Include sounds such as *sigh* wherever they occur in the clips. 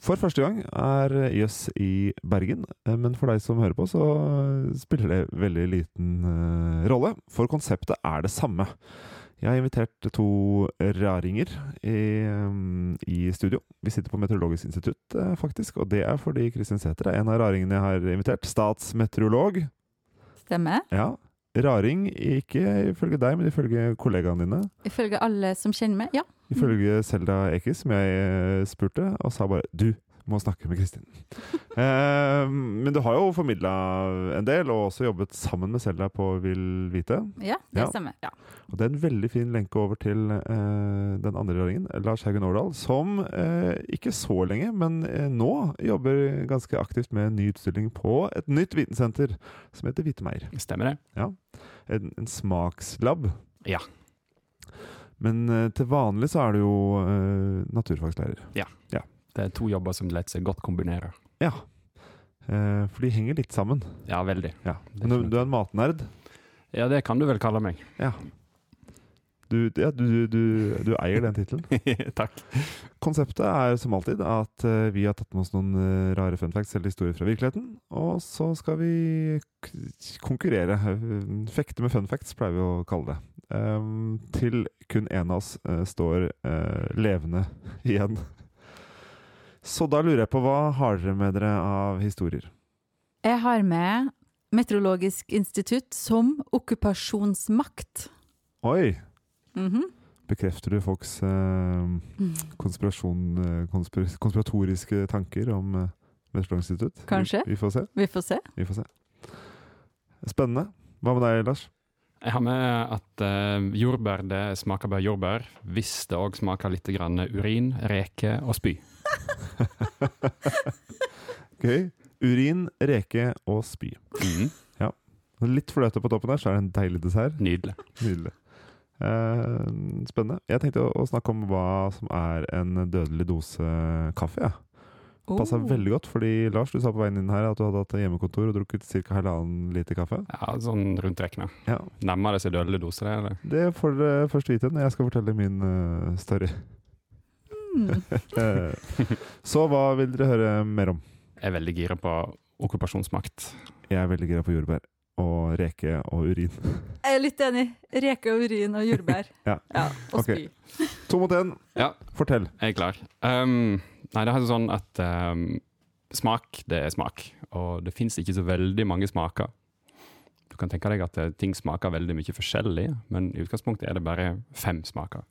for første gang er Jøss i Bergen, eh, men for deg som hører på, så spiller det veldig liten eh, rolle. For konseptet er det samme. Jeg har invitert to raringer i, eh, i studio. Vi sitter på Meteorologisk institutt, eh, faktisk. Og det er fordi Kristin Sæther er en av raringene jeg har invitert. Statsmeteorolog. Stemmer. Ja. Raring, ikke ifølge deg, men ifølge kollegaene dine. Ifølge alle som kjenner meg, ja. Ifølge Selda Ekiz, som jeg eh, spurte, og sa bare 'du må snakke med Kristin'. *laughs* eh, men du har jo formidla en del, og også jobbet sammen med Selda på Vil vite. Ja, det Ja. stemmer. Ja. Og det er en veldig fin lenke over til eh, den andre raringen, Lars Haugen Årdal, som eh, ikke så lenge, men eh, nå jobber ganske aktivt med en ny utstilling på et nytt vitensenter som heter Vitemeier. Stemmer det? En, en smakslab. Ja. Men eh, til vanlig så er du jo eh, naturfagslærer. Det er to jobber som lett seg godt kombinerer. Ja. Uh, for de henger litt sammen. Ja, veldig. Ja. Men du, du er en matnerd. Ja, det kan du vel kalle meg. Ja. Du, ja, du, du, du, du eier den tittelen. *laughs* Takk. Konseptet er som alltid at eh, vi har tatt med oss noen eh, rare fun facts eller historier fra virkeligheten. Og så skal vi konkurrere. Eh, Fekte med fun facts, pleier vi å kalle det. Um, til kun én av oss uh, står uh, levende *laughs* igjen. Så da lurer jeg på, hva har dere med dere av historier? Jeg har med Meteorologisk institutt som okkupasjonsmakt. Oi! Mhm. Bekrefter du folks eh, eh, konspir konspiratoriske tanker om eh, Vestlandsinstitutt? institutt? Kanskje. Vi, vi får se. Vi får se. Vi får se. Spennende. Hva med deg, Lars? Jeg har med at eh, jordbær det smaker bare jordbær, hvis det òg smaker litt grann urin, reke og spy. *laughs* Gøy. Urin, reke og spy. Mhm. Litt fløte på toppen der, så er det en deilig dessert. Nydelig. Nydelig. Eh, spennende. Jeg tenkte å, å snakke om hva som er en dødelig dose kaffe. Ja. Passa Oh. veldig godt, fordi Lars, du sa på veien inn her at du hadde hatt hjemmekontor og drukket ca. halvannen liter kaffe. Ja, sånn rundt rekkene. Ja, Nærmer det seg dødelig dose, det? eller? Det får dere først vite når jeg skal fortelle min uh, story. Mm. *laughs* Eh, så hva vil dere høre mer om? Jeg er veldig gira på okkupasjonsmakt. Jeg er veldig gira på jordbær og reke og urin. *laughs* Jeg er litt enig. Reke og urin og jordbær. *laughs* Ja. og okay. spy. To mot én. Ja, Fortell. jeg er klar. Um, nei, det er sånn at um, smak, det er smak. Og det fins ikke så veldig mange smaker. Du kan tenke deg at eh, ting smaker veldig mye forskjellig, men i utgangspunktet er det bare fem smaker.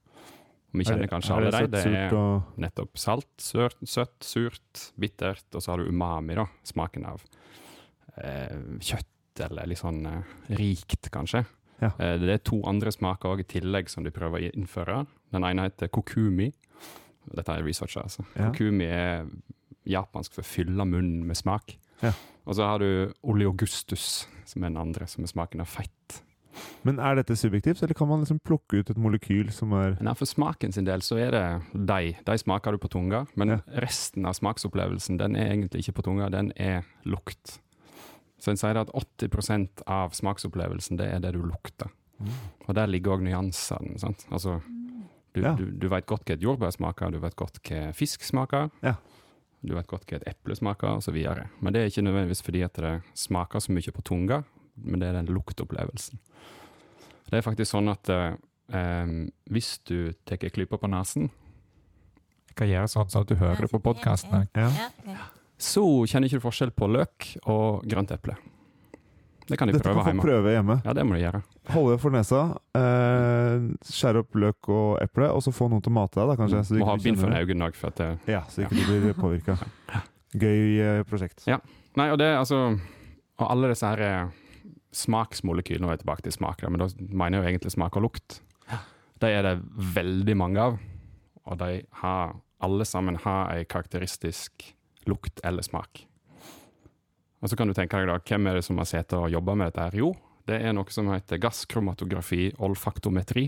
Og vi kjenner kanskje alle dem. Det er nettopp salt, sørt, søtt, surt, bittert, og så har du umami, da. Smaken av eh, kjøtt, eller litt sånn eh, rikt, kanskje. Ja. Eh, det er to andre smaker også i tillegg som de prøver å innføre. Den ene heter kokumi. Dette er researcher, altså. Ja. Kokumi er japansk for fylle munnen med smak. Ja. Og så har du oleogustus, som er den andre, som er smaken av fett. Men er dette subjektivt, eller kan man liksom plukke ut et molekyl som er Nei, For smaken sin del så er det de. De smaker du på tunga, men Ja. resten av smaksopplevelsen den er egentlig ikke på tunga, den er lukt. Så en sier at 80% av smaksopplevelsen det er det du lukter. Og der ligger òg nyansene. sant? Altså, du, Ja. du, du vet godt hva et jordbær smaker, du vet godt hva fisk smaker. Ja. Du vet godt hva et eple smaker, osv. Men det er ikke nødvendigvis fordi at det smaker så mye på tunga, men det er den luktopplevelsen. Det er faktisk sånn at eh, hvis du tar klypa på nesen, Jeg kan gjøre sånn sånn at du hører det på podkasten. Ja. Så kjenner ikke du forskjell på løk og grønt eple. Det kan de Dette prøve kan hjemme. prøve hjemme. Ja, det må de gjøre. Holde for nesa, eh, skjære opp løk og eple, og så få noen til å mate deg, da, kanskje. Så du Må ha bind for øynene òg, for at det Ja, så ikke du blir påvirka. *laughs* Gøy eh, prosjekt. Nei, og det altså Og alle disse her eh, smaksmolekylene, nå er jeg tilbake til smak, men da mener jeg jo egentlig smak og lukt. De er det veldig mange av, og de har alle sammen har ei karakteristisk lukt eller smak. Og så kan du tenke deg da, hvem er det som har sittet og jobba med dette her? Jo, det er noe som heter gasskromatografi, olfaktometri,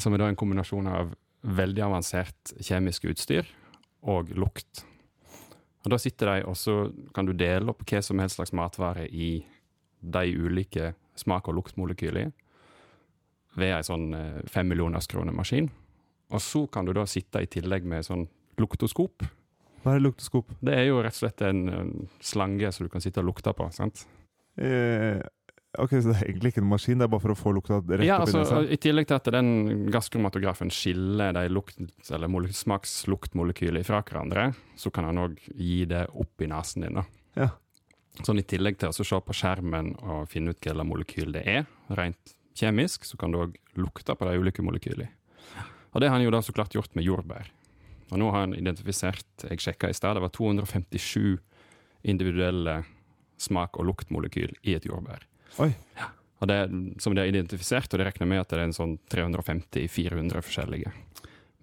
som er da en kombinasjon av veldig avansert kjemisk utstyr og lukt. Og Da sitter de, og så kan du dele opp hva som helst slags matvare i de ulike smak- og luktmolekylene ved ei sånn eh, fem millioners kroner maskin. Og så kan du da sitte i tillegg med sånn luktoskop Hva er lukteskop? Det er jo rett og slett en, en slange som du kan sitte og lukte på. sant? Eh, ok, så det er egentlig ikke en maskin, det er bare for å få lukta rett Ja, opp i altså, nesa? I tillegg til at den gasskromatografen skiller de lukt, eller smaksluktmolekyler fra hverandre, så kan han òg gi det opp i nesen din. da. Ja. Sånn I tillegg til å se på skjermen og finne ut hva molekyl det er, rent kjemisk, så kan du òg lukte på de ulike molekylene. Og det har han jo da så klart gjort med jordbær. Og nå har han identifisert, jeg sjekka i stad, det var 257 individuelle smak- og luktmolekyl i et jordbær. Oi. Og det, som de har identifisert, og de regner med at det er en sånn 350-400 forskjellige.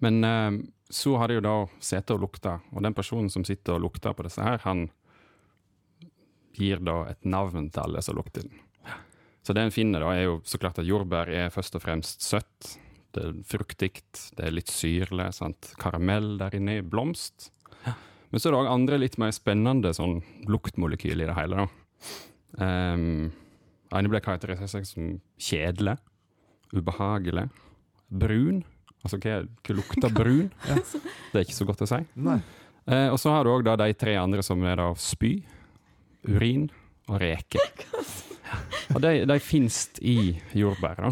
Men eh, så har de jo da sittet og lukta, og den personen som sitter og lukter på disse her, han gir da et navn til alle som lukter den. Så det en finner da, er jo så klart at jordbær er først og fremst søtt. Det er fruktig, det er litt syrlig, sant? karamell der inne, blomst. blomst. Men så er det òg andre litt mer spennende sånn luktmolekyl i det hele. da. Um, ene ble karakterisert som kjedelig, ubehagelig, brun. Altså hva, hva lukter *laughs* brun? Ja. Det er ikke så godt å si. Nei. Eh, og så har du òg de tre andre som er av spy, urin og reke. *laughs* Og de, de finnes i jordbær. da.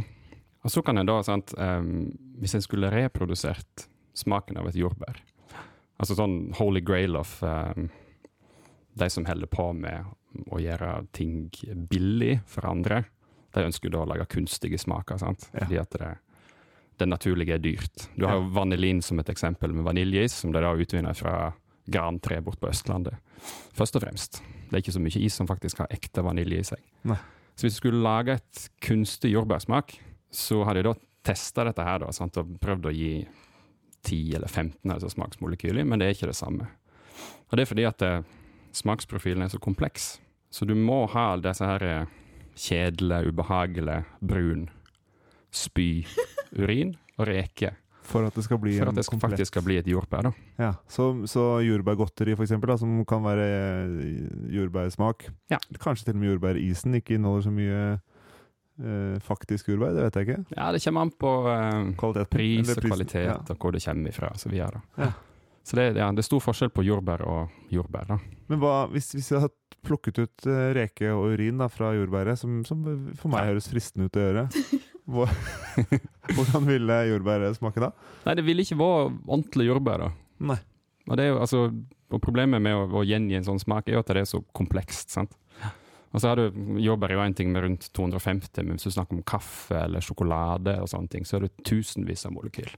Og så kan jeg da, sant, um, hvis en skulle reprodusert smaken av et jordbær Altså sånn holy grail of um, de som holder på med å gjøre ting billig for andre, de ønsker da å lage kunstige smaker. sant? Ja. Fordi at det, det naturlige er dyrt. Du har jo vanilin som et eksempel, med vaniljeis, som de da utvinner fra grantre bort på Østlandet. Først og fremst. Det er ikke så mye is som faktisk har ekte vanilje i seg. Nei. Så hvis du skulle lage et kunstig jordbærsmak, så har de da testa dette her da, sant? og prøvd å gi 10 eller 15 altså smaksmolekyler, men det er ikke det samme. Og det er fordi at eh, smaksprofilen er så kompleks. Så du må ha disse her eh, kjedelige, ubehagelige, brun, spy, urin og reke. For at det skal bli For at det skal, faktisk skal bli et jordbær. da. Ja, så, så jordbærgodteri for eksempel, da, som kan være eh, jordbærsmak. Ja. Kanskje til og med jordbærisen ikke inneholder så mye faktisk jordbær, det vet jeg ikke. Ja, det kommer an på eh, Kvalitet. pris og kvalitet ja. og hvor det kommer ifra. Så, videre. Ja. så det, ja, det er stor forskjell på jordbær og jordbær. da. Men hva, hvis, hvis jeg hadde plukket ut uh, reke og urin da, fra jordbæret, som, som for meg høres fristende ut å gjøre, *laughs* hvordan ville jordbæret smake da? Nei, det ville ikke være ordentlig jordbær. da. Nei. Og, det altså, og Problemet med å, å gjengi en sånn smak er jo at det er så komplekst. sant? Og så har du Jordbær er jo en ting med rundt 250, men hvis du snakker om kaffe eller sjokolade, og sånne ting, så er det tusenvis av molekyl.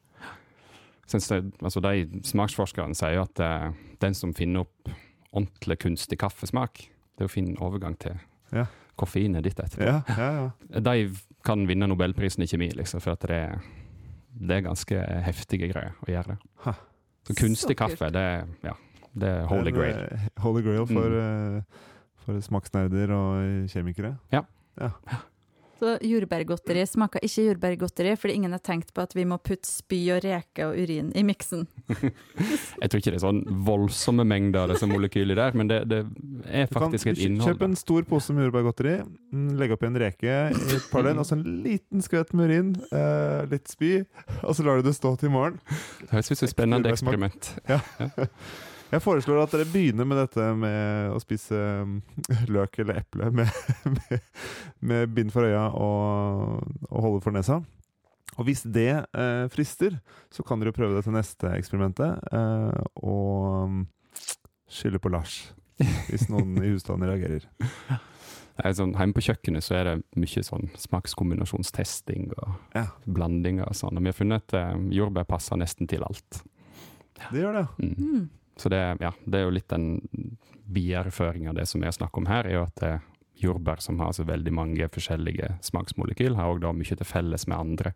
Det, altså De smaksforskerne sier jo at eh, den som finner opp ordentlig kunstig kaffesmak, det er å finne overgang til Ja. koffeinet ditt etterpå. Ja, ja, ja. De kan vinne nobelprisen i kjemi, liksom, for at det, det er ganske heftige greier å gjøre det. Ha. Så kunstig Så kaffe, det, er- ja, det er holy grail. Holy grail for, Mm. eh, for smaksnerder og kjemikere. Ja. Så jordbærgodteri smaker ikke jordbærgodteri, fordi ingen har tenkt på at vi må putte spy og reke og urin i miksen. *laughs* Jeg tror ikke det er sånn voldsomme mengder av disse molekyler der, men det, det er faktisk et innhold. Kjøp en stor pose med jordbærgodteri, legg legge oppi en reke i et par døgn, og så en liten skvett med urin, eh, litt spy, og så lar du det stå til i morgen. Det høres ut som et spennende eksperiment. eksperiment. Jeg foreslår at dere begynner med dette med å spise mm, *laughs* løk eller eple med, *laughs* med, med bind for øya og, og holde for nesa. Og hvis det eh, frister, så kan dere prøve det til neste eksperimentet, eh, og mm, skylde på Lars. Hvis noen i husstanden reagerer. *laughs* Er sånn, hjemme på kjøkkenet så er det mye sånn smakskombinasjonstesting og Ja. blandinger og sånn. Og vi har funnet at eh, jordbær passer nesten til alt. Det gjør det. Mm. Så det, ja, det er jo litt den videreføringen av det som jeg snakker om her, er jo at eh, jordbær som har så veldig mange forskjellige smaksmolekyl, har da mye til felles med andre.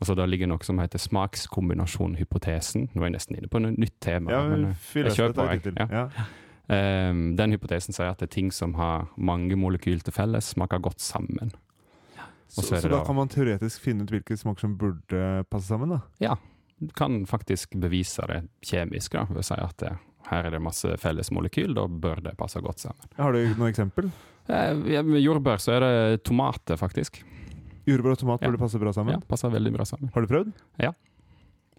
Og så da ligger noe som heter smakskombinasjonhypotesen. Nå er jeg nesten inne på et nytt tema. Ja, men, eh, jeg på, jeg. Ja. Ehm, den hypotesen sier at det er ting som har mange molekyl til felles, smaker godt sammen. Så, så så da kan man teoretisk finne ut hvilke smaker som burde passe sammen, da? Ja, kan faktisk bevise det kjemisk da, ved å si at det, her er det masse felles molekyl, da bør det passe godt sammen. Har du noe eksempel? Eh, med jordbær så er det tomater, faktisk. Jordbær og tomat Ja. burde passe bra sammen. Ja, passer veldig bra sammen. Har du prøvd? Ja,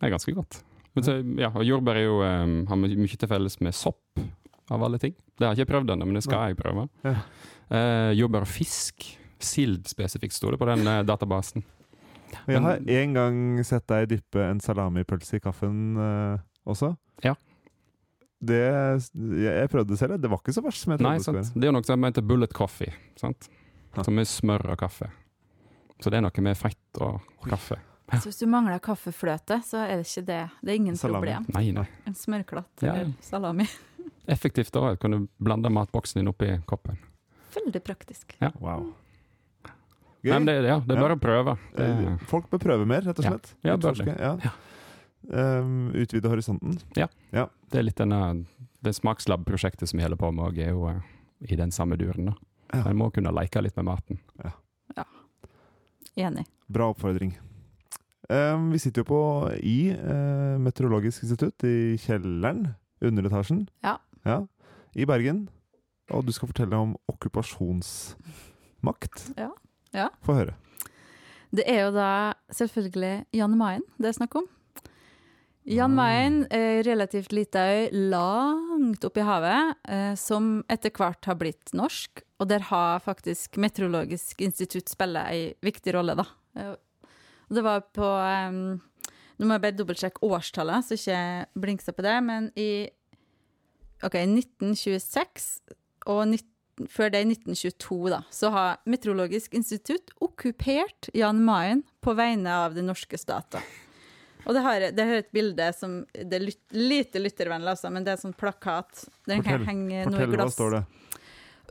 Det er ganske godt. Men så, ja, og jordbær er jo, um, har mye til felles med sopp, av alle ting. Det har jeg ikke prøvd ennå, men det skal jeg prøve. Ja. Eh, jordbær og fisk. Sild spesifikt sto det på den eh, databasen. Og jeg har en gang sett deg dyppe en salamipølse i kaffen eh, også. Ja. Det, jeg, jeg prøvde det selv, det var ikke så verst som jeg trodde Nei, det sant? Det er jo noe som heter bullet coffee, sant? Som er smør og kaffe. Så det er noe med fett og kaffe. Så hvis du mangler kaffefløte, så er det ikke det. Det er ingen Salami. problem. Nei, nei. En smørklatt Ja. eller salami. *laughs* Effektivt òg. kan du blande matboksen din oppi koppen. Veldig praktisk. Ja. Wow. Nei, men det, ja, det er Ja. bare å prøve. Det, Eh, Folk bør prøve mer, rett og slett. Ja, bør det. Ja. Um, utvide horisonten. det er litt denne, det smakslab-prosjektet som vi holder på med, og er jo uh, i den samme duren. da. Ja. En må kunne leke litt med maten. Ja, Enig. Bra oppfordring. Um, vi sitter jo på i uh, Meteorologisk institutt i kjelleren, underetasjen, Ja. ja, i Bergen. Og du skal fortelle om okkupasjonsmakt. Ja. Ja. Få høre. Det er jo da selvfølgelig Jan Mayen det er snakk om. Jan Ah. Mayen er relativt lita øy langt oppe i havet, eh, som etter hvert har blitt norsk. Og der har faktisk Meteorologisk institutt spiller ei viktig rolle, da. Eh, det var på eh, Nå må jeg bare dobbeltsjekke årstallet, så ikke blinkse på det, men i OK, 1926 og 19 før det, i 1922, da, så har Meteorologisk institutt okkupert Jan Mayen på vegne av den norske staten. Og det har, det har et bilde som Det er lyt, lite lyttervennlig, altså, men det er en sånn plakat. Den kan Fortell- henge noe Fortell, hva står det?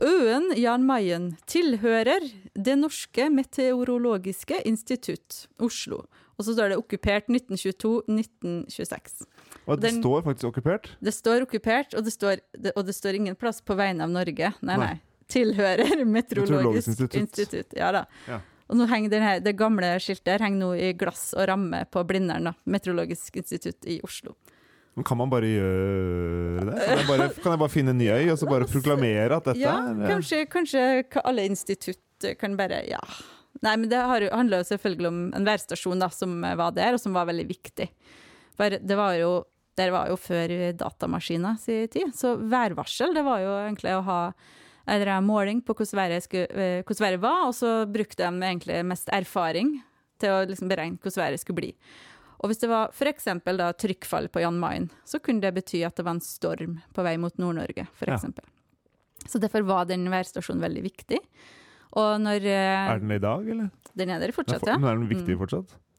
Øen Jan Mayen tilhører Det norske meteorologiske institutt, Oslo. Og så står det okkupert 1922-1926. Og det Den- står faktisk okkupert. Det står okkupert, og det står, det, og det står ingen plass på vegne av Norge. Nei, Nei. nei. Tilhører *laughs* Meteorologisk institutt. institutt. Ja da. Ja. Og nå henger denne, det gamle skiltet her henger nå i glass og ramme på Blindern, da. Meteorologisk institutt i Oslo. Men kan man bare gjøre det? Kan jeg bare, kan jeg bare finne en ny øy og så bare proklamere at dette Ja, er eh, kanskje, kanskje alle institutt kan bare Ja. Nei, men det handler jo selvfølgelig om en værstasjon da, som var der, og som var veldig viktig. For det var jo Der var jo før datamaskiner sin tid, så værvarsel det var jo egentlig å ha en måling på hvordan været, skulle, eh, hvordan været var, og så brukte de egentlig mest erfaring til å liksom beregne hvordan været skulle bli. Og hvis det var f.eks. trykkfall på Jan Mayen, så kunne det bety at det var en storm på vei mot Nord-Norge, Ja. f.eks. Så derfor var den værstasjonen veldig viktig. Og når eh, Er den det i dag, eller? Den er der Er fortsatt, ja. Men er den viktig Mm.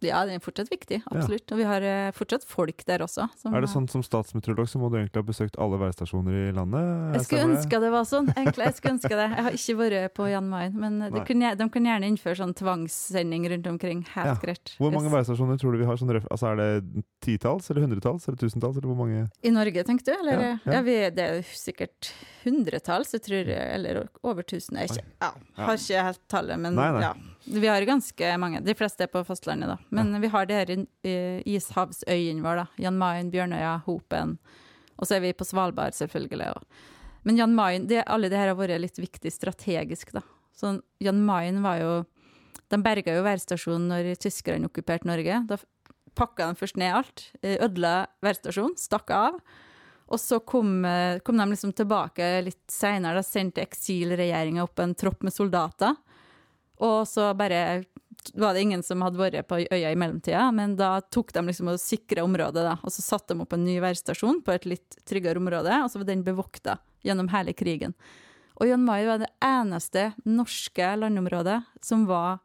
Ja, den er fortsatt viktig, absolutt. Og vi har eh, fortsatt folk der også. som- Er det sånn som statsmeteorolog så må du egentlig ha besøkt alle værstasjoner i landet? Jeg skulle ønske det var sånn. Egentlig, jeg skulle ønske det. Jeg har ikke vært på Jan Mayen, men det kunne, de kan gjerne innføre sånn tvangssending rundt omkring. Helt Ja. greit. Hvor mange værstasjoner tror du vi har? Sånn røf, altså er det titalls, eller hundretalls, eller tusentalls, eller hvor mange? I Norge, tenkte du? Eller? Ja, Ja, ja. vi, det er sikkert hundretalls, jeg tror, eller over tusen. Jeg ikke, ja, Ja. har ikke helt tallet, men Nei, nei. ja. Vi har ganske mange. De fleste er på fastlandet, da. Men vi har de her eh, ishavsøyene våre, da. Jan Mayen, Bjørnøya, Hopen. Og så er vi på Svalbard, selvfølgelig. Og. Men Jan Mayen, det, alle de her har vært litt viktig strategisk, da. Så Jan Mayen var jo De berga jo værstasjonen når tyskerne okkuperte Norge. Da pakka de først ned alt, eh, ødela værstasjonen, stakk av. Og så kom, eh, kom de liksom tilbake litt seinere, da sendte eksilregjeringa opp en tropp med soldater. Og så bare var det ingen som hadde vært på øya i mellomtida, men da tok de liksom og sikra området, da. Og så satte de opp en ny værstasjon på et litt tryggere område, og så var den bevokta gjennom hele krigen. Og Jan Mayen var det eneste norske landområdet som var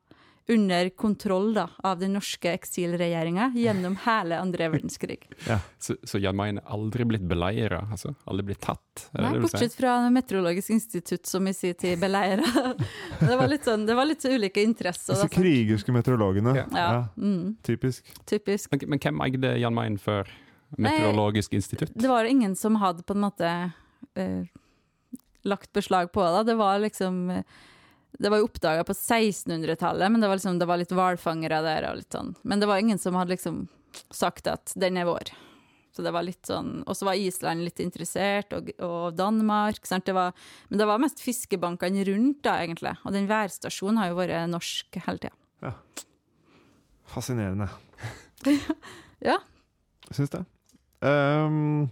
under kontroll da, av den norske eksilregjeringa gjennom hele andre verdenskrig. *laughs* Så, så Jan Mayen er aldri blitt beleira? Altså, aldri blitt tatt? Nei, bortsett fra Meteorologisk institutt, som i sin tid beleira. *laughs* det var litt sånn, det var litt ulike interesser. Altså krigerske meteorologene. Ja. Ja. Mm, typisk. typisk. Men, men hvem eide Jan Mayen før Meteorologisk institutt? Det var ingen som hadde på en måte uh, lagt beslag på det. Det var liksom eh, Det var jo oppdaga på 1600-tallet, men det var, liksom, det var litt hvalfangere der. Og litt sånn. Men det var ingen som hadde liksom sagt at den er vår. Så det var litt sånn, Og så var Island litt interessert, og, og Danmark. Sant? Det var, men det var mest fiskebankene rundt, da, egentlig. Og den værstasjonen har jo vært norsk hele tida. Fascinerende. *laughs* Ja. Syns det. I-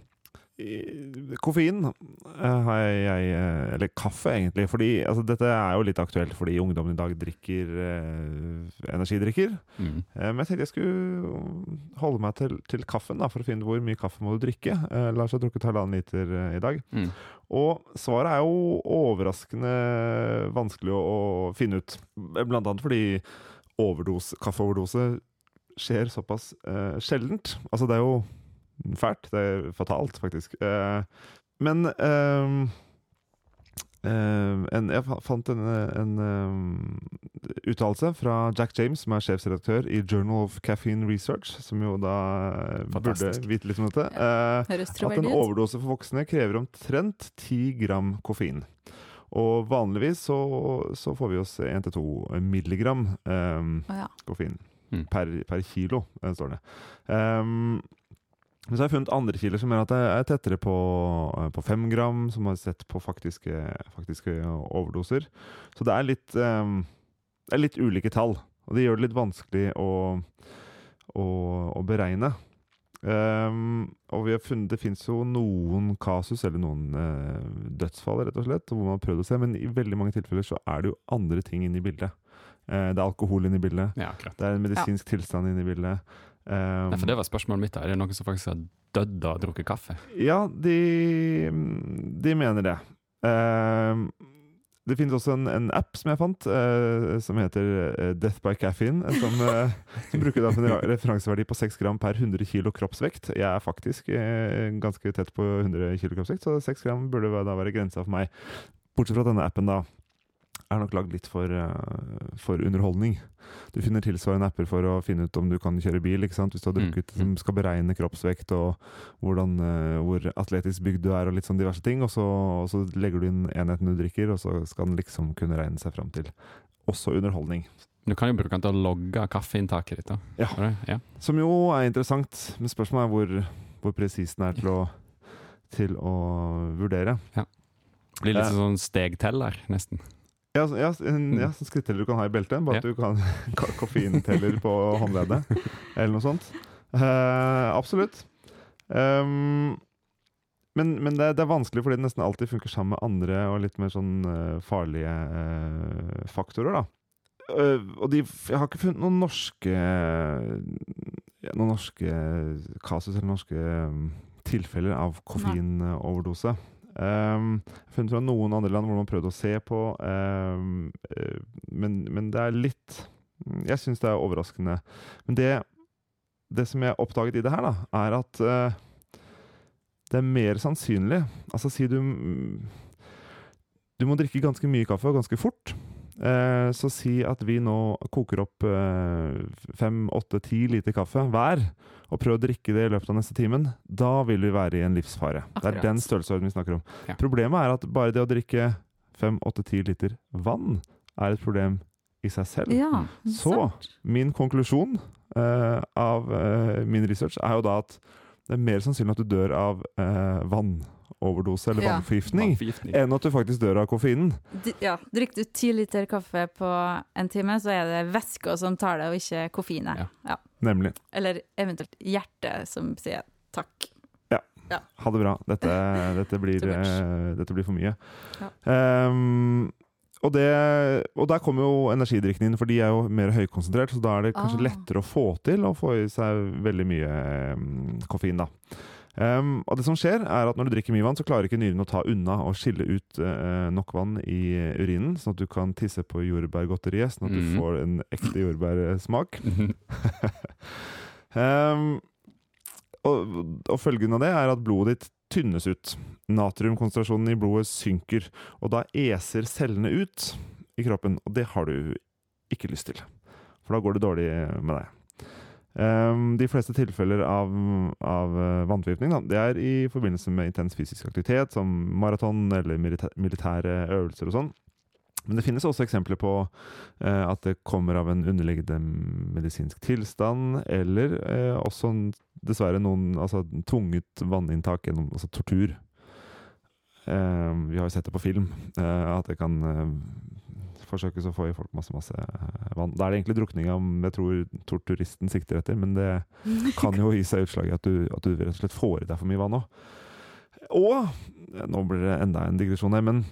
koffein eh, har jeg eh, Eller kaffe, egentlig. Fordi altså, dette er jo litt aktuelt fordi ungdommen i dag drikker eh, energidrikker. Mm. Eh, Men jeg tenkte jeg skulle holde meg til, til kaffen, da, for å finne hvor mye kaffe må du drikke. Eh, Lars har drukket halvannen liter i dag. Mm. Og svaret er jo overraskende vanskelig å, å finne ut. Blant annet fordi overdose, kaffeoverdose skjer såpass eh, sjeldent. Altså, det er jo fælt. Det er fatalt, faktisk. Eh, men eh, eh, en, jeg fant en, en eh, uttalelse fra Jack James, som er sjefsredaktør i Journal of Caffeine Research, som jo da Fantastisk. burde vite litt om dette. Eh, at en overdose for voksne krever omtrent 10 gram koffein. Og vanligvis så, så får vi oss 1-2 milligram um, oh, ja. koffein Mm. per, per kilo, eh, står det. Um, men så har jeg funnet andre kilder som gjør at jeg er tettere på, eh, på fem gram, som har sett på faktiske, faktiske overdoser. Så det er litt, um, det er litt ulike tall, og det gjør det litt vanskelig å, å, å beregne. Um, og vi har funnet, det fins jo noen kasus, eller noen uh, dødsfall, rett og slett, hvor man har prøvd å se, men i veldig mange tilfeller så er det jo andre ting inne i bildet. Uh, det er alkohol inne i bildet. Ja. Det er en medisinsk tilstand inne i bildet. Um, Nei, for det var spørsmålet mitt. da. Er det noen som faktisk har dødd av å drukke kaffe? Ja, de, de mener det. Um, det finnes også en, en app som jeg fant, uh, som heter eh, Death by Caffeine. eh, Som, uh, *laughs* som bruker en referanseverdi på 6 gram per 100 kilo kroppsvekt. Jeg er faktisk uh, ganske tett på 100 kilo kroppsvekt, så 6 gram burde da være grensa for meg. Bortsett fra denne appen da er nok lagd litt for, eh, for underholdning. Du finner tilsvarende apper for å finne ut om du kan kjøre bil, ikke sant? hvis du har Mm, drukket, mm. som skal beregne kroppsvekt og hvordan, eh, hvor atletisk bygd du er og litt sånn diverse ting. Og så, og så legger du inn enheten du drikker, og så skal den liksom kunne regne seg fram til også underholdning. Du kan jo bruke den til å logge kaffeinntaket ditt. Ja. Ja. Som jo er interessant, men spørsmålet er hvor, hvor presis den er til å, til å vurdere. Blir litt Eh. sånn stegteller, nesten. Ja, ja, en, ja sånn skritteller du kan ha i beltet, bare at du kan *laughs* ha koffeinteller på håndleddet, eller noe sånt. Uh, absolutt. Um, men men det, det er vanskelig fordi det nesten alltid funker sammen med andre og litt mer sånn uh, farlige uh, faktorer, da. Eh, og de, jeg har ikke funnet noen norske ja, Noen norske kasus eller norske um, tilfeller av koffeinoverdose. Um, jeg har funnet fra noen andre land hvor man har prøvd å se på, um, eh, men, men det er litt Jeg syns det er overraskende. Men det, det som jeg oppdaget i det her, da, er at eh, det er mer sannsynlig Altså, si du Du må drikke ganske mye kaffe og ganske fort. Eh, så si at vi nå koker opp eh, fem, åtte, ti liter kaffe hver, og prøver å drikke det i løpet av neste timen. Da vil vi være i en livsfare. Det er den størrelsesordenen vi snakker om. Ja. Problemet er at bare det å drikke fem, åtte, ti liter vann er et problem i seg selv. Ja, Så sant. min konklusjon uh, av uh, min research er jo da at det er mer sannsynlig at du dør av eh, vannoverdose eller Ja. vannforgiftning Vannforgiftning. enn at du faktisk dør av koffeinen. D- Ja, Drikker du ti liter kaffe på en time, så er det væska som tar det, og ikke koffeinet. Ja. Ja. Nemlig. Eller eventuelt hjertet som sier takk. Ja, Ha det bra. Dette, *laughs* dette, blir, eh, dette blir for mye. Ja. Ehm, og, det, og der kommer jo energidrikken inn, for de er jo mer høykonsentrert. Så da er det kanskje Ah. lettere å få til å få i seg veldig mye um, koffein. da. Um, og det som skjer, er at når du drikker mye vann, så klarer ikke nyren å ta unna og skille ut uh, nok vann i urinen, sånn at du kan tisse på jordbærgodteriet, sånn at du Mhm. får en ekte jordbærsmak. Mhm. *laughs* Ehm, og, og følgen av det er at blodet ditt tynnes ut. Natriumkonsentrasjonen i blodet synker, og da eser cellene ut i kroppen. Og det har du ikke lyst til, for da går det dårlig med deg. Ehm, de fleste tilfeller av, av eh, vannforgiftning det er i forbindelse med intens fysisk aktivitet, som maraton eller militære øvelser og sånn. Men det finnes også eksempler på eh, at det kommer av en underliggende medisinsk tilstand, eller eh, også dessverre noen altså, tvunget vanninntak altså, tortur. Eh, vi har jo sett det på film, eh, at det kan eh, forsøkes å få i folk masse masse eh, vann. Da er det egentlig drukninga jeg tror torturisten sikter etter, men det *laughs* kan jo gi seg utslag i at du, at du rett og slett får i deg for mye vann òg. Og nå blir det enda en digresjon her, men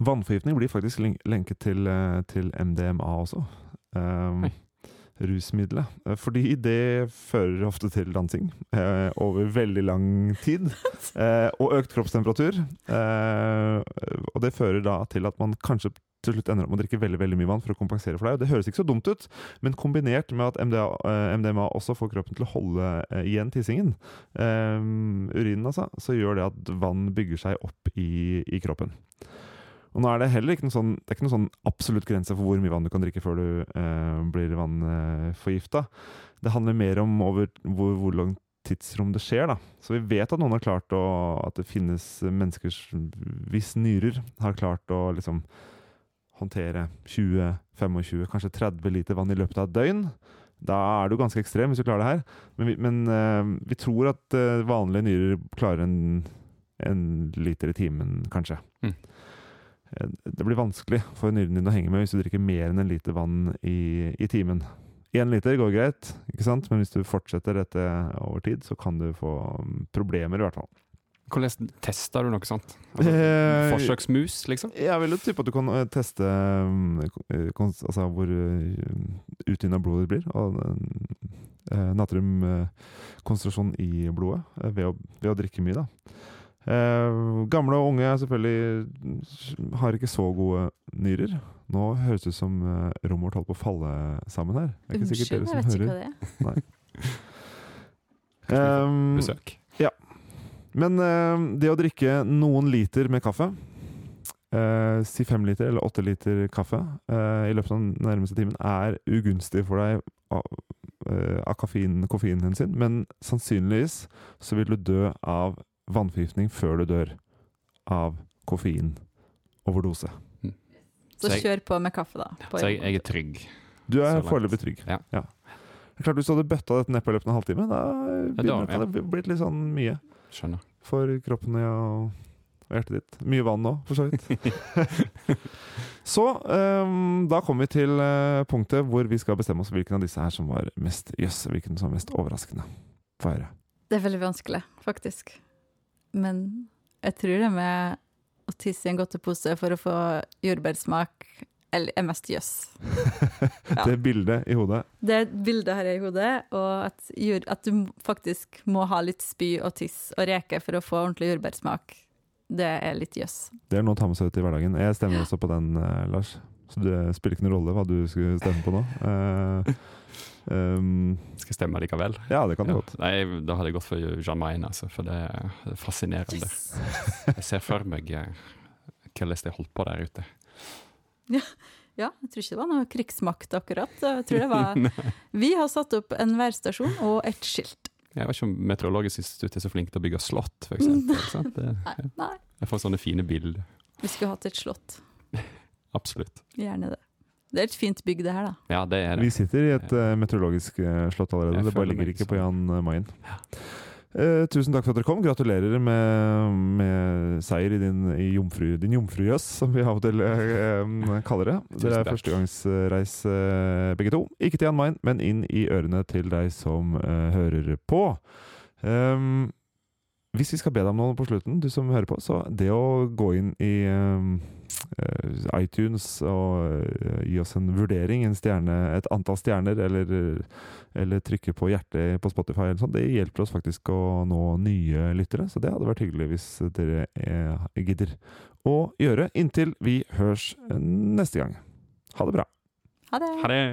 vannforgiftning blir faktisk lenket til, eh, til MDMA også. Um, rusmiddelet. Eh, Fordi det fører ofte til dansing eh, over veldig lang tid. *laughs* Eh, og økt kroppstemperatur. Eh, og det fører da til at man kanskje til slutt ender opp med å drikke veldig veldig mye vann for å kompensere for det. Og det høres ikke så dumt ut, men kombinert med at MDA, eh, MDMA også får kroppen til å holde igjen tissingen, eh, urinen altså, så gjør det at vann bygger seg opp i, i kroppen. Og nå er det heller ikke noen sånn, det er ikke noen sånn absolutt grense for hvor mye vann du kan drikke før du eh, blir vannforgifta. det handler mer om over hvor, hvor langt tidsrom det skjer. da. Så vi vet at noen har klart å, at det finnes mennesker hvis nyrer har klart å liksom håndtere 20-25, kanskje 30 liter vann i løpet av et døgn. Da er du ganske ekstrem hvis du klarer det her. Men vi, men, eh, vi tror at eh, vanlige nyrer klarer en, en liter i timen, kanskje. Mm. Eh, Det blir vanskelig for nyren din å henge med hvis du drikker mer enn en liter vann i, i timen. Én liter går greit, ikke sant? men hvis du fortsetter dette over tid, så kan du få mm, problemer, i hvert fall. Hvordan tester du noe sånt? Altså, Eh, forsøksmus, liksom? Jeg vil jo tippe at du kan eh, teste mm, altså hvor utvinna uttynna blodet blir, og natriumkonsentrasjonen i blodet, ved, å, ved å drikke mye. da. Eh, gamle og unge selvfølgelig mm, har ikke så gode nyrer. Nå høres det ut som uh, rommet vårt holder på å falle sammen her. Det er ikke Unnskyld, dere jeg vet vet ikke hører. hva det er. Um, *laughs* Besøk. Men eh, det å drikke noen liter med kaffe, eh, si fem liter eller åtte liter kaffe eh, i løpet av den nærmeste timen, er ugunstig for deg av, eh, av koffein, koffeinen sin, men sannsynligvis så vil du dø av vannforgiftning før du dør av koffeinoverdose. Så Så jeg- kjør på med kaffe, da. På Så jeg, jeg er trygg. Du er foreløpig trygg. Ja. Det er klart Hvis du hadde bøtta dette nedpå i løpet av en halvtime, da hadde begynner ja. det blitt litt sånn mye. Skjønner. for kroppen og og hjertet ditt. Mye vann òg, for så vidt. *laughs* så um, da kommer vi til eh, punktet hvor vi skal bestemme oss hvilken av disse her som var mest jøss, hvilken som var mest overraskende. Få høre. Det er veldig vanskelig, faktisk. Men jeg tror det med å tisse i en godtepose for å få jordbærsmak eller er mest jøss. *laughs* Ja. Det bildet i hodet. Det bildet har jeg i hodet, og at, jord, at du faktisk må ha litt spy og tiss og reke for å få ordentlig jordbærsmak, det er litt jøss. Det er noe å ta med seg ut i hverdagen. Jeg stemmer også på den, eh, Lars. Så det spiller ikke noen rolle hva du skulle stemme på nå. Eh, ehm, Skal jeg stemme likevel? ja, det kan du Ja. godt. Nei, da hadde jeg gått for Jan Mayen, altså, for det er fascinerende. Yes. *laughs* Jeg ser for meg eh, hvordan de holdt på der ute. Ja, jeg tror ikke det var noe krigsmakt akkurat. Jeg tror det var *laughs* Vi har satt opp en værstasjon og et skilt. Jeg vet ikke om Meteorologisk institutt er så flink til å bygge slott, for eksempel. *laughs* sant? Det, Nei, nei. jeg får sånne fine bilder. Vi skulle hatt et slott. Absolutt. Gjerne det. Det er et fint bygg, det her, da. Ja, det er det. Vi sitter i et uh, meteorologisk uh, slott allerede. Jeg Det bare ligger ikke på sånn. Jan Mayen. Eh, tusen takk for at dere kom. Gratulerer med, med seier i din, i jomfru, din jomfrujøs, som vi av og til eh, eh, kaller det. Dere er førstegangsreis eh, begge to. Ikke til Jan Mayen, men inn i ørene til deg som eh, hører på. Um, hvis vi skal be deg om noe på slutten, du som hører på, så det å gå inn i um, eh, iTunes og eh, gi oss en vurdering, en stjerne, et antall stjerner, eller, eller trykke på hjertet på Spotify, eller sånt, det hjelper oss faktisk å nå nye lyttere. Så det hadde vært hyggelig hvis dere eh, gidder å gjøre, inntil vi høres neste gang. Ha det bra. Ha det! Ha det!